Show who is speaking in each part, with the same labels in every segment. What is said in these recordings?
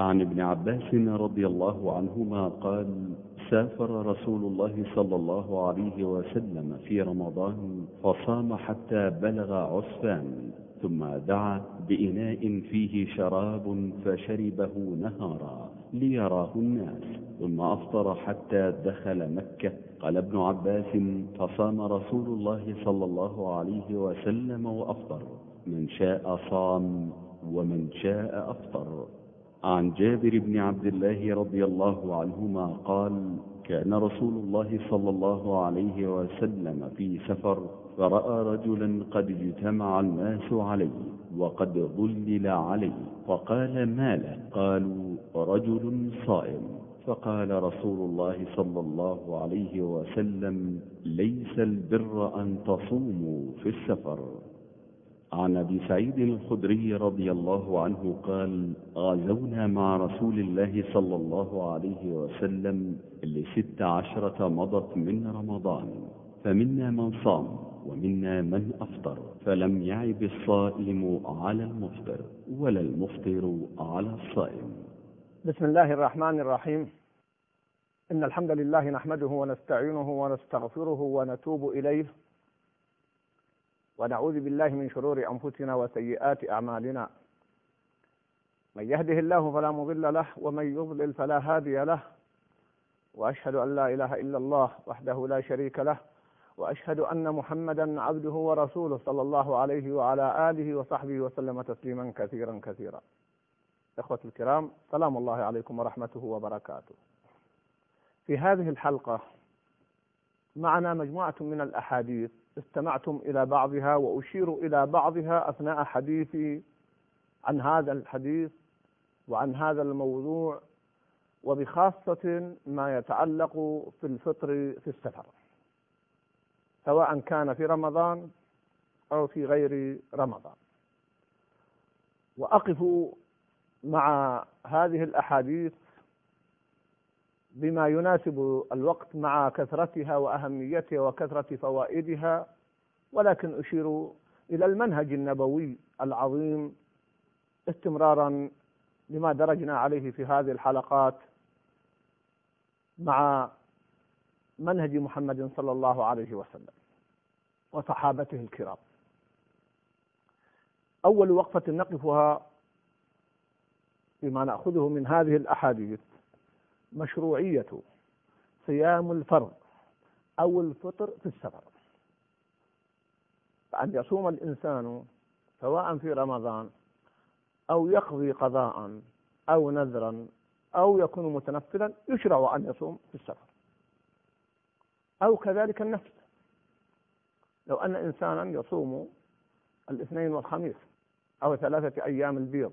Speaker 1: عن ابن عباس رضي الله عنهما قال سافر رسول الله صلى الله عليه وسلم في رمضان فصام حتى بلغ عسفان ثم دعا بإناء فيه شراب فشربه نهارا ليراه الناس ثم أفطر حتى دخل مكة. قال ابن عباس فصام رسول الله صلى الله عليه وسلم وأفطر من شاء صام ومن شاء أفطر. عن جابر بن عبد الله رضي الله عنهما قال كان رسول الله صلى الله عليه وسلم في سفر فرأى رجلا قد اجتمع الناس عليه وقد ظلل عليه فقال ما له؟ قالوا رجل صائم. فقال رسول الله صلى الله عليه وسلم ليس البر أن تصوموا في السفر. عن أبي سعيد الخدري رضي الله عنه قال غزونا مع رسول الله صلى الله عليه وسلم لست عشرة مضت من رمضان فمنا من صام ومنا من أفطر فلم يعب الصائم على المفطر ولا المفطر على الصائم.
Speaker 2: بسم الله الرحمن الرحيم. إن الحمد لله نحمده ونستعينه ونستغفره ونتوب إليه. ونعوذ بالله من شرور أنفسنا وسيئات أعمالنا. من يهده الله فلا مضل له ومن يضلل فلا هادي له. وأشهد أن لا إله إلا الله وحده لا شريك له وأشهد أن محمدا عبده ورسوله صلى الله عليه وعلى آله وصحبه وسلم تسليما كثيرا كثيرا. إخوة الكرام سلام الله عليكم ورحمته وبركاته. في هذه الحلقة معنا مجموعة من الأحاديث استمعتم إلى بعضها وأشير إلى بعضها أثناء حديثي عن هذا الحديث وعن هذا الموضوع وبخاصة ما يتعلق في الفطر في السفر سواء كان في رمضان أو في غير رمضان. وأقف مع هذه الأحاديث بما يناسب الوقت مع كثرتها وأهميتها وكثرة فوائدها ولكن أشير إلى المنهج النبوي العظيم استمرارا لما درجنا عليه في هذه الحلقات مع منهج محمد صلى الله عليه وسلم وصحابته الكرام. أول وقفة نقفها بما نأخذه من هذه الأحاديث مشروعية صيام الفرض أو الفطر في السفر. فأن يصوم الإنسان سواء في رمضان أو يقضي قضاء أو نذرا أو يكون متنفلا يشرع أن يصوم في السفر. أو كذلك النفل لو أن إنسانا يصوم الاثنين والخميس أو ثلاثة أيام البيض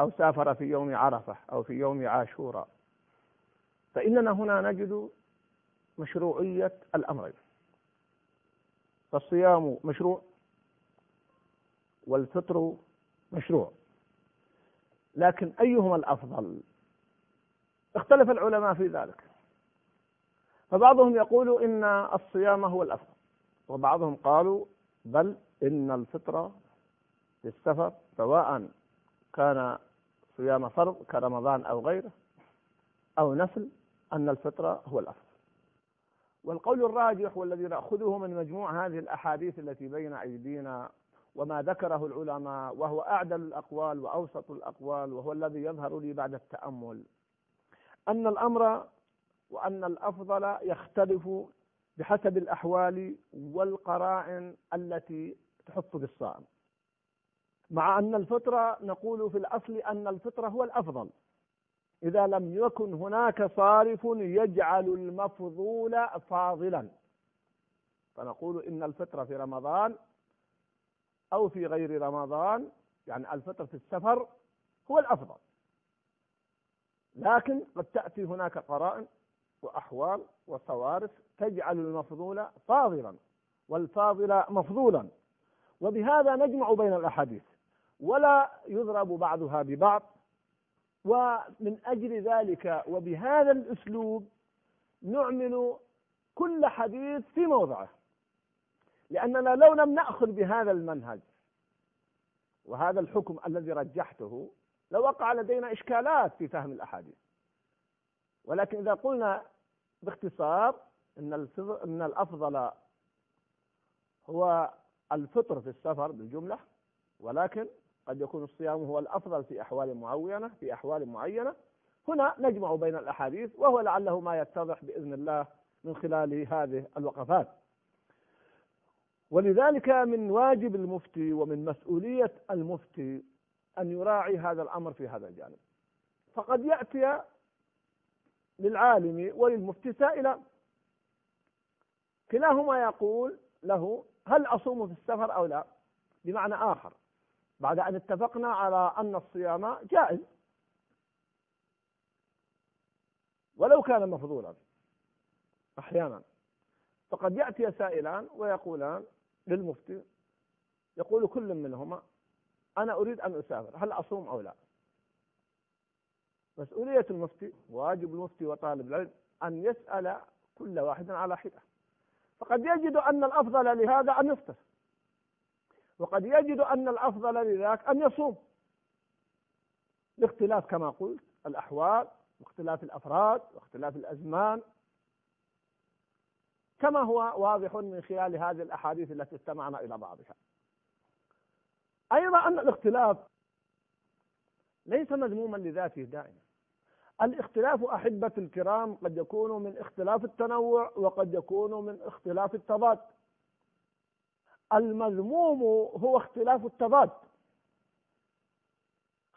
Speaker 2: أو سافر في يوم عرفة أو في يوم عاشوراء فإننا هنا نجد مشروعية الأمرين فالصيام مشروع والفطر مشروع. لكن أيهما الأفضل؟ اختلف العلماء في ذلك. فبعضهم يقول إن الصيام هو الأفضل وبعضهم قالوا بل إن الفطر في السفر سواء كان صيام فرض كرمضان أو غيره أو نفل أن الفطرة هو الأفضل والقول الراجح والذي نأخذه من مجموع هذه الأحاديث التي بين أيدينا وما ذكره العلماء وهو أعدل الأقوال وأوسط الأقوال وهو الذي يظهر لي بعد التأمل أن الأمر وأن الأفضل يختلف بحسب الأحوال والقرائن التي تحط بالصائم مع أن الفطرة نقول في الأصل أن الفطرة هو الأفضل. إذا لم يكن هناك صارف يجعل المفضول فاضلا. فنقول إن الفطرة في رمضان أو في غير رمضان يعني الفطر في السفر هو الأفضل. لكن قد تأتي هناك قرائن وأحوال وصوارف تجعل المفضول فاضلا والفاضل مفضولا. وبهذا نجمع بين الأحاديث. ولا يضرب بعضها ببعض. ومن أجل ذلك وبهذا الأسلوب نعمل كل حديث في موضعه. لأننا لو لم نأخذ بهذا المنهج وهذا الحكم الذي رجحته لوقع لدينا إشكالات في فهم الأحاديث. ولكن إذا قلنا باختصار إن إن الأفضل هو الفطر في السفر بالجملة ولكن قد يكون الصيام هو الأفضل في أحوال معينة في أحوال معينة. هنا نجمع بين الأحاديث وهو لعله ما يتضح بإذن الله من خلال هذه الوقفات. ولذلك من واجب المفتي ومن مسؤولية المفتي أن يراعي هذا الأمر في هذا الجانب. فقد يأتي للعالم وللمفتي سائلا كلاهما يقول له هل أصوم في السفر أو لا؟ بمعنى آخر. بعد أن اتفقنا على أن الصيام جائز. ولو كان مفضولا أحيانا. فقد يأتي سائلان ويقولان للمفتي يقول كل منهما أنا أريد أن أسافر هل أصوم أو لا؟ مسؤولية المفتي واجب المفتي وطالب العلم أن يسأل كل واحد على حدة. فقد يجد أن الأفضل لهذا أن يفطر. وقد يجد أن الأفضل لذاك أن يصوم. لاختلاف كما قلت الأحوال واختلاف الأفراد واختلاف الأزمان. كما هو واضح من خلال هذه الأحاديث التي استمعنا إلى بعضها. أيضا أن الاختلاف ليس مذموما لذاته دائما. الاختلاف أحبة الكرام قد يكون من اختلاف التنوع وقد يكون من اختلاف التضاد. المذموم هو اختلاف التضاد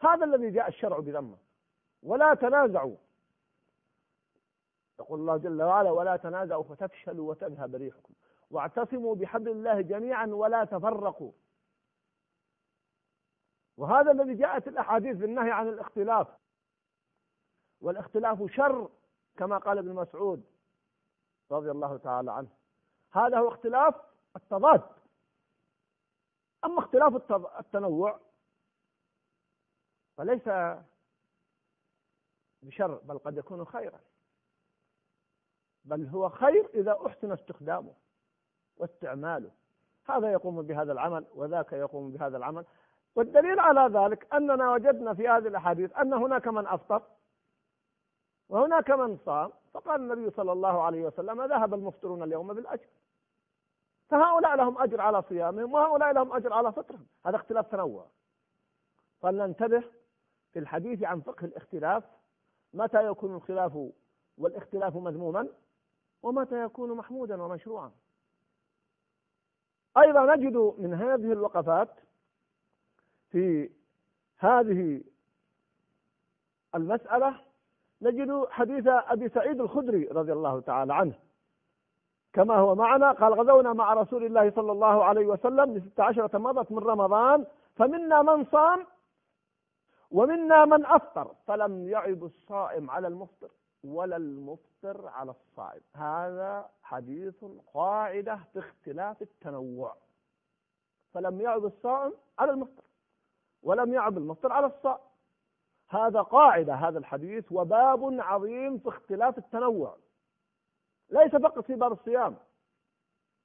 Speaker 2: هذا الذي جاء الشرع بذمة. ولا تنازعوا. يقول الله جل وعلا ولا تنازعوا فتفشلوا وتذهب ريحكم. واعتصموا بحبل الله جميعا ولا تفرقوا. وهذا الذي جاءت الأحاديث بالنهي عن الاختلاف. والاختلاف شر كما قال ابن مسعود رضي الله تعالى عنه. هذا هو اختلاف التضاد أما اختلاف التنوع فليس بشر بل قد يكون خيرا. بل هو خير إذا أحسن استخدامه واستعماله. هذا يقوم بهذا العمل وذاك يقوم بهذا العمل. والدليل على ذلك أننا وجدنا في هذه الأحاديث أن هناك من أفطر وهناك من صام. فقال النبي صلى الله عليه وسلم ذهب المفطرون اليوم بالأجر فهؤلاء لهم أجر على صيامهم وهؤلاء لهم أجر على فطرهم. هذا اختلاف تنوع. فلننتبه في الحديث عن فقه الاختلاف متى يكون الخلاف والاختلاف مذموما ومتى يكون محمودا ومشروعا. أيضا نجد من هذه الوقفات في هذه المسألة نجد حديث أبي سعيد الخدري رضي الله تعالى عنه. كما هو معنا قال غزونا مع رسول الله صلى الله عليه وسلم لست عشرة مضت من رمضان فمنا من صام ومنا من أفطر فلم يعب الصائم على المفطر ولا المفطر على الصائم. هذا حديث قاعدة في اختلاف التنوع. فلم يعب الصائم على المفطر ولم يعب المفطر على الصائم. هذا قاعدة هذا الحديث وباب عظيم في اختلاف التنوع. ليس فقط في باب الصيام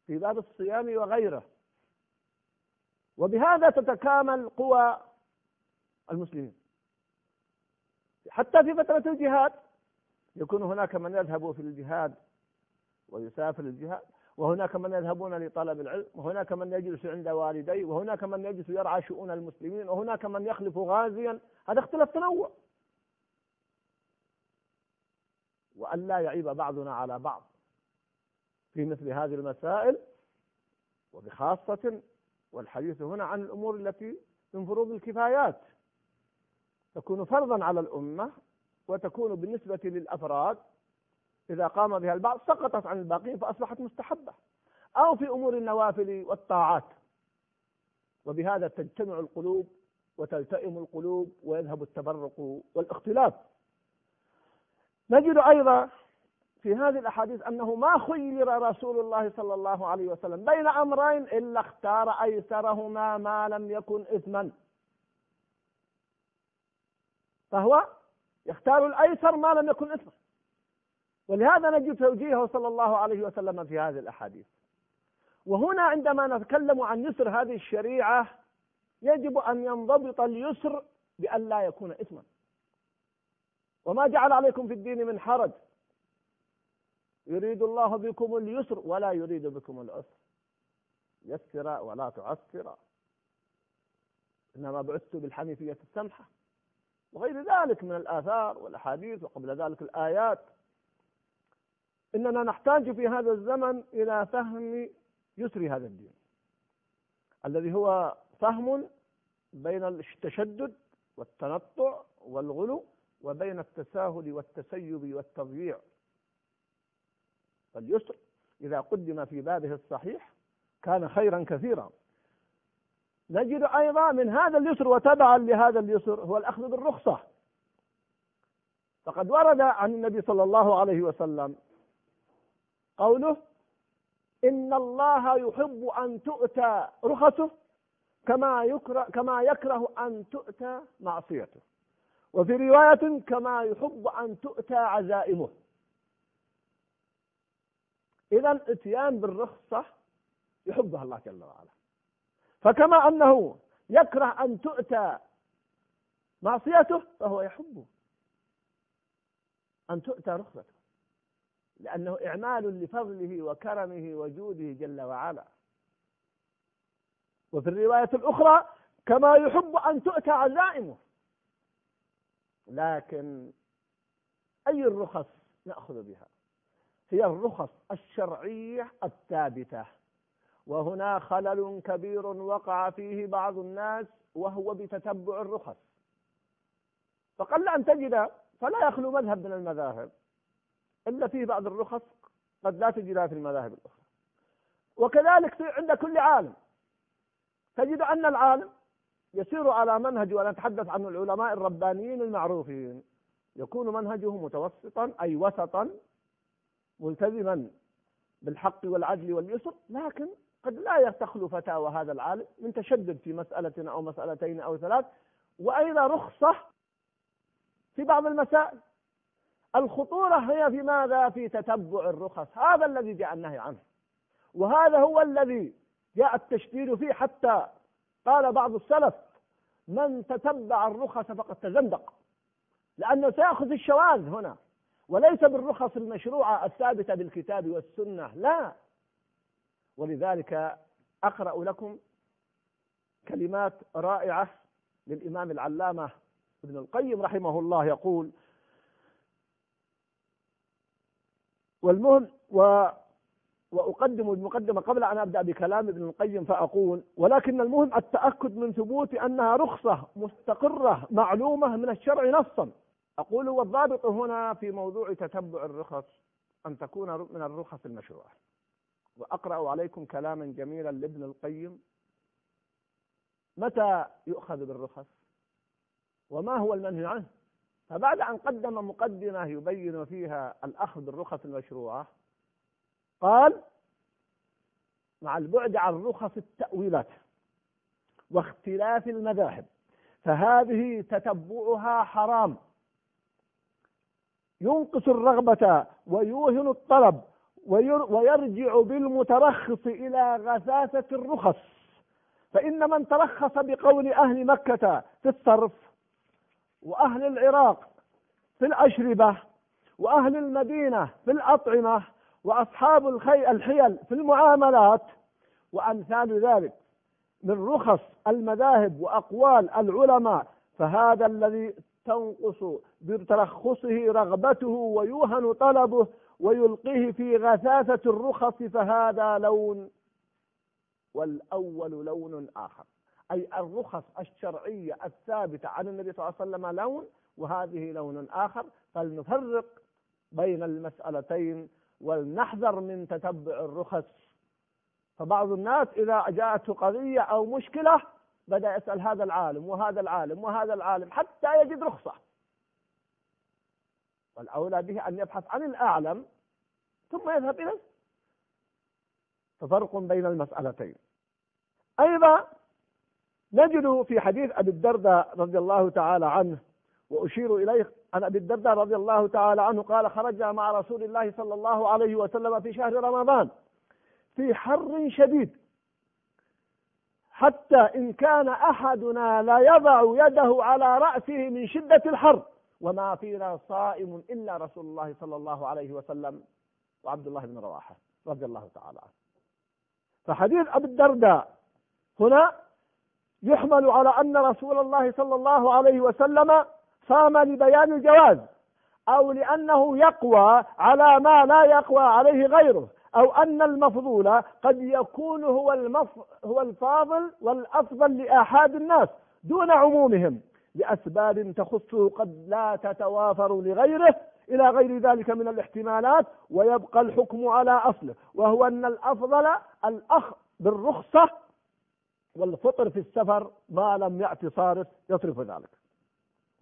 Speaker 2: في باب الصيام وغيره. وبهذا تتكامل قوى المسلمين. حتى في فترة الجهاد يكون هناك من يذهب في الجهاد ويسافر الجهاد وهناك من يذهبون لطلب العلم وهناك من يجلس عند والديه وهناك من يجلس يرعى شؤون المسلمين وهناك من يخلف غازيا. هذا اختلاف تنوع. وأن لا يعيب بعضنا على بعض. في مثل هذه المسائل وبخاصة والحديث هنا عن الأمور التي من فروض الكفايات. تكون فرضا على الأمة وتكون بالنسبة للأفراد إذا قام بها البعض سقطت عن الباقين فأصبحت مستحبة. أو في أمور النوافل والطاعات. وبهذا تجتمع القلوب وتلتئم القلوب ويذهب التبرق والاختلاف. نجد أيضا في هذه الأحاديث أنه ما خير رسول الله صلى الله عليه وسلم بين أمرين إلا اختار أيسرهما ما لم يكن إثما. فهو يختار الأيسر ما لم يكن إثما. ولهذا نجد توجيهه صلى الله عليه وسلم في هذه الأحاديث. وهنا عندما نتكلم عن يسر هذه الشريعة يجب أن ينضبط اليسر بأن لا يكون إثما. وما جعل عليكم في الدين من حرج. يريد الله بكم اليسر ولا يريد بكم العسر. يسر ولا تعسر. إنما بعثت بالحنيفية السمحة. وغير ذلك من الآثار والأحاديث وقبل ذلك الآيات. إننا نحتاج في هذا الزمن إلى فهم يسر هذا الدين. الذي هو فهم بين التشدد والتنطع والغلو وبين التساهل والتسيب والتضييع. فاليسر إذا قدم في بابه الصحيح كان خيرا كثيرا. نجد أيضا من هذا اليسر وتبعا لهذا اليسر هو الأخذ بالرخصة. فقد ورد عن النبي صلى الله عليه وسلم قوله إن الله يحب أن تؤتى رخصه كما يكره كما يكره أن تؤتى معصيته. وفي رواية كما يحب أن تؤتى عزائمه. إذا الإتيان بالرخصة يحبها الله جل وعلا. فكما أنه يكره أن تؤتى معصيته فهو يحب أن تؤتى رخصته. لأنه إعمال لفضله وكرمه وجوده جل وعلا. وفي الرواية الأخرى كما يحب أن تؤتى عزائمه. لكن أي الرخص نأخذ بها؟ هي الرخص الشرعية الثابتة. وهنا خلل كبير وقع فيه بعض الناس وهو بتتبع الرخص. فقل أن تجد فلا يخلو مذهب من المذاهب. إلا فيه بعض الرخص قد لا تجدها في المذاهب الأخرى. وكذلك عند كل عالم. تجد أن العالم يسير على منهج وأنا أتحدث عن العلماء الربانيين المعروفين. يكون منهجه متوسطا أي وسطا ملتزما بالحق والعدل واليسر لكن قد لا تخلو فتاوى هذا العالم من تشدد في مسألة أو مسألتين أو ثلاث. وأيضا رخصة في بعض المسائل. الخطورة هي في ماذا؟ في تتبع الرخص. هذا الذي جاء النهي عنه. وهذا هو الذي جاء التشديد فيه حتى قال بعض السلف من تتبع الرخص فقد تزندق. لأنه سيأخذ الشواذ هنا. وليس بالرخص المشروعة الثابتة بالكتاب والسنة لا. ولذلك أقرأ لكم كلمات رائعة للإمام العلامة ابن القيم رحمه الله يقول والمهم و وأقدم المقدمة قبل أن أبدأ بكلام ابن القيم فأقول ولكن المهم التأكد من ثبوت أنها رخصة مستقرة معلومة من الشرع نصا. أقول والضابط هنا في موضوع تتبع الرخص أن تكون من الرخص المشروعة وأقرأ عليكم كلاما جميلا لابن القيم. متى يؤخذ بالرخص؟ وما هو المنهي عنه؟ فبعد أن قدم مقدمة يبين فيها الأخذ بالرخص المشروعة قال مع البعد عن رخص التأويلات واختلاف المذاهب فهذه تتبعها حرام. ينقص الرغبة ويوهن الطلب ويرجع بالمترخص إلى غثاثة الرخص. فإن من ترخص بقول أهل مكة في الصرف وأهل العراق في الأشربة وأهل المدينة في الأطعمة وأصحاب الحيل في المعاملات وأمثال ذلك من رخص المذاهب وأقوال العلماء فهذا الذي تنقص بترخصه رغبته ويوهن طلبه ويلقيه في غثاثة الرخص فهذا لون والأول لون آخر. أي الرخص الشرعية الثابتة عن النبي صلى الله عليه وسلم لون وهذه لون آخر. فلنفرق بين المسألتين ولنحذر من تتبع الرخص. فبعض الناس إذا جاءته قضية أو مشكلة بدأ يسأل هذا العالم وهذا العالم وهذا العالم حتى يجد رخصة. والأولى به أن يبحث عن الأعلم ثم يذهب إليه ففرق بين المسألتين. أيضا نجد في حديث أبي الدرداء رضي الله تعالى عنه وأشير إليه عن أبي الدرداء رضي الله تعالى عنه قال خرجنا مع رسول الله صلى الله عليه وسلم في شهر رمضان في حر شديد. حتى إن كان أحدنا لا يضع يده على رأسه من شدة الحر. وما فينا صائم إلا رسول الله صلى الله عليه وسلم وعبد الله بن رواحة رضي الله تعالى عنه. فحديث أبي الدرداء هنا يحمل على أن رسول الله صلى الله عليه وسلم صام لبيان الجواز أو لأنه يقوى على ما لا يقوى عليه غيره. أو أن المفضول قد يكون هو المف... هو الفاضل والأفضل لآحاد الناس دون عمومهم لأسباب تخصه قد لا تتوافر لغيره إلى غير ذلك من الاحتمالات ويبقى الحكم على أصله وهو أن الأفضل الأخ بالرخصة والفطر في السفر ما لم يأتي صارف يصرف ذلك.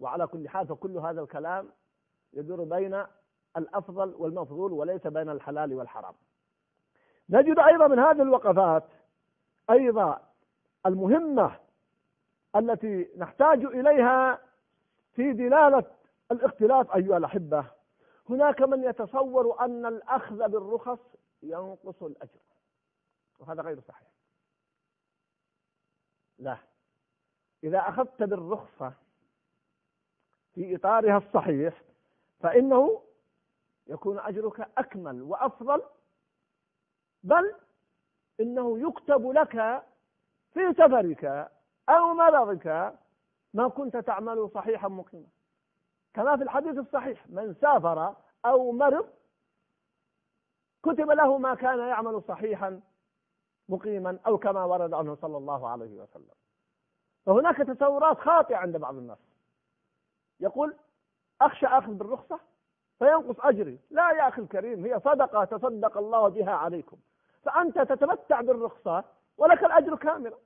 Speaker 2: وعلى كل حال فكل هذا الكلام يدور بين الأفضل والمفضول وليس بين الحلال والحرام. نجد أيضا من هذه الوقفات أيضا المهمة التي نحتاج إليها في دلالة الاختلاف أيها الأحبة. هناك من يتصور أن الأخذ بالرخص ينقص الأجر. وهذا غير صحيح. لا. إذا أخذت بالرخصة في إطارها الصحيح فإنه يكون أجرك أكمل وأفضل بل إنه يكتب لك في سفرك أو مرضك ما كنت تعمل صحيحا مقيما. كما في الحديث الصحيح من سافر أو مرض كتب له ما كان يعمل صحيحا مقيما أو كما ورد عنه صلى الله عليه وسلم. فهناك تصورات خاطئة عند بعض الناس. يقول أخشى أخذ بالرخصة؟ فينقص أجري. لا يا أخي الكريم هي صدقة تصدق الله بها عليكم. فأنت تتمتع بالرخصة ولك الأجر كاملا.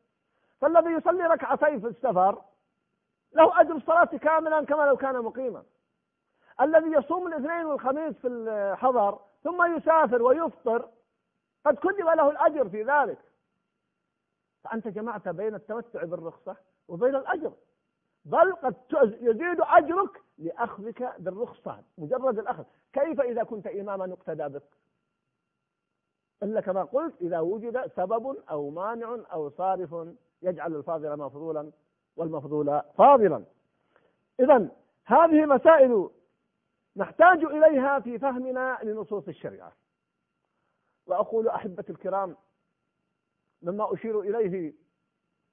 Speaker 2: فالذي يصلي ركعتين في السفر له أجر الصلاة كاملا كما لو كان مقيما. الذي يصوم الاثنين والخميس في الحضر ثم يسافر ويفطر قد كتب له الأجر في ذلك. فأنت جمعت بين التمتع بالرخصة وبين الأجر. بل قد يزيد أجرك لأخذك بالرخصة مجرد الأخذ. كيف إذا كنت إماما يقتدى بك؟ إلا كما قلت إذا وجد سبب أو مانع أو صارف يجعل الفاضل مفضولا والمفضول فاضلا. إذا هذه مسائل نحتاج إليها في فهمنا لنصوص الشريعة. وأقول أحبتي الكرام مما أشير إليه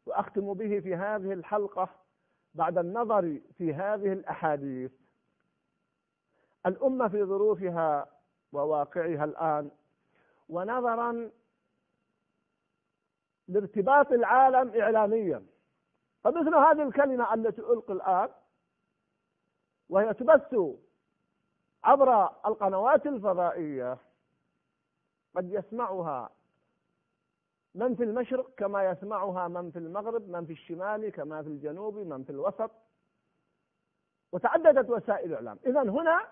Speaker 2: وأختم به في هذه الحلقة بعد النظر في هذه الأحاديث الأمة في ظروفها وواقعها الآن ونظرا لارتباط العالم إعلاميا. فمثل هذه الكلمة التي ألقي الآن وهي تبث عبر القنوات الفضائية قد يسمعها من في المشرق كما يسمعها من في المغرب من في الشمال كما في الجنوب من في الوسط. وتعددت وسائل الإعلام إذا هنا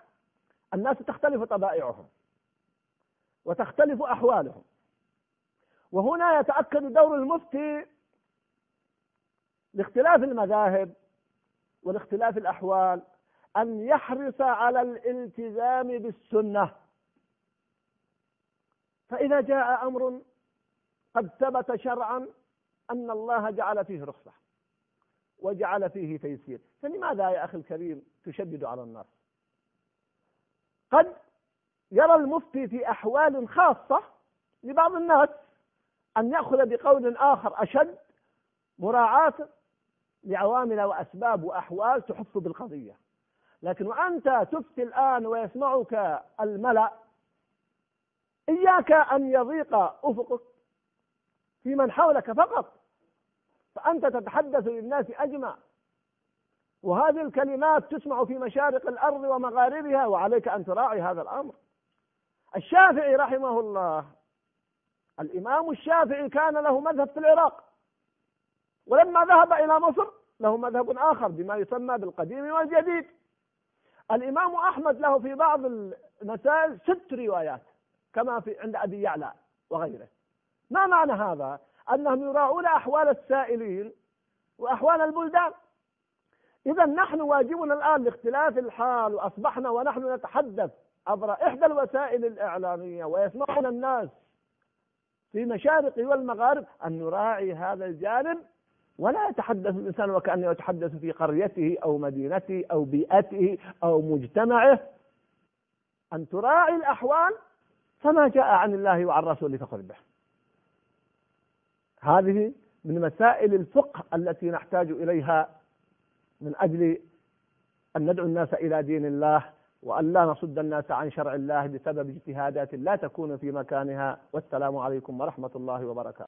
Speaker 2: الناس تختلف طبائعهم وتختلف أحوالهم. وهنا يتأكد دور المفتي لاختلاف المذاهب ولاختلاف الأحوال أن يحرص على الالتزام بالسنة. فإذا جاء أمر قد ثبت شرعا أن الله جعل فيه رخصة وجعل فيه تيسير. فلماذا يا أخي الكريم تشدد على الناس؟ قد يرى المفتي في أحوال خاصة لبعض الناس أن يأخذ بقول آخر أشد مراعاة لعوامل وأسباب وأحوال تحف بالقضية. لكن وأنت تفتي الآن ويسمعك الملأ إياك أن يضيق أفقك في من حولك فقط. فأنت تتحدث للناس أجمع. وهذه الكلمات تسمع في مشارق الأرض ومغاربها وعليك أن تراعي هذا الأمر. الشافعي رحمه الله الإمام الشافعي كان له مذهب في العراق. ولما ذهب إلى مصر له مذهب آخر بما يسمى بالقديم والجديد. الإمام أحمد له في بعض المسائل ست روايات كما في عند أبي يعلى وغيره. ما معنى هذا؟ أنهم يراعون أحوال السائلين وأحوال البلدان. إذا نحن واجبنا الآن لاختلاف الحال وأصبحنا ونحن نتحدث عبر إحدى الوسائل الإعلامية ويسمعنا الناس في مشارق والمغارب أن نراعي هذا الجانب ولا يتحدث الإنسان وكأنه يتحدث في قريته أو مدينته أو بيئته أو مجتمعه. أن تراعي الأحوال فما جاء عن الله وعن رسوله فخذ به. هذه من مسائل الفقه التي نحتاج إليها من أجل أن ندعو الناس إلى دين الله وأن لا نصد الناس عن شرع الله بسبب اجتهادات لا تكون في مكانها. والسلام عليكم ورحمة الله وبركاته.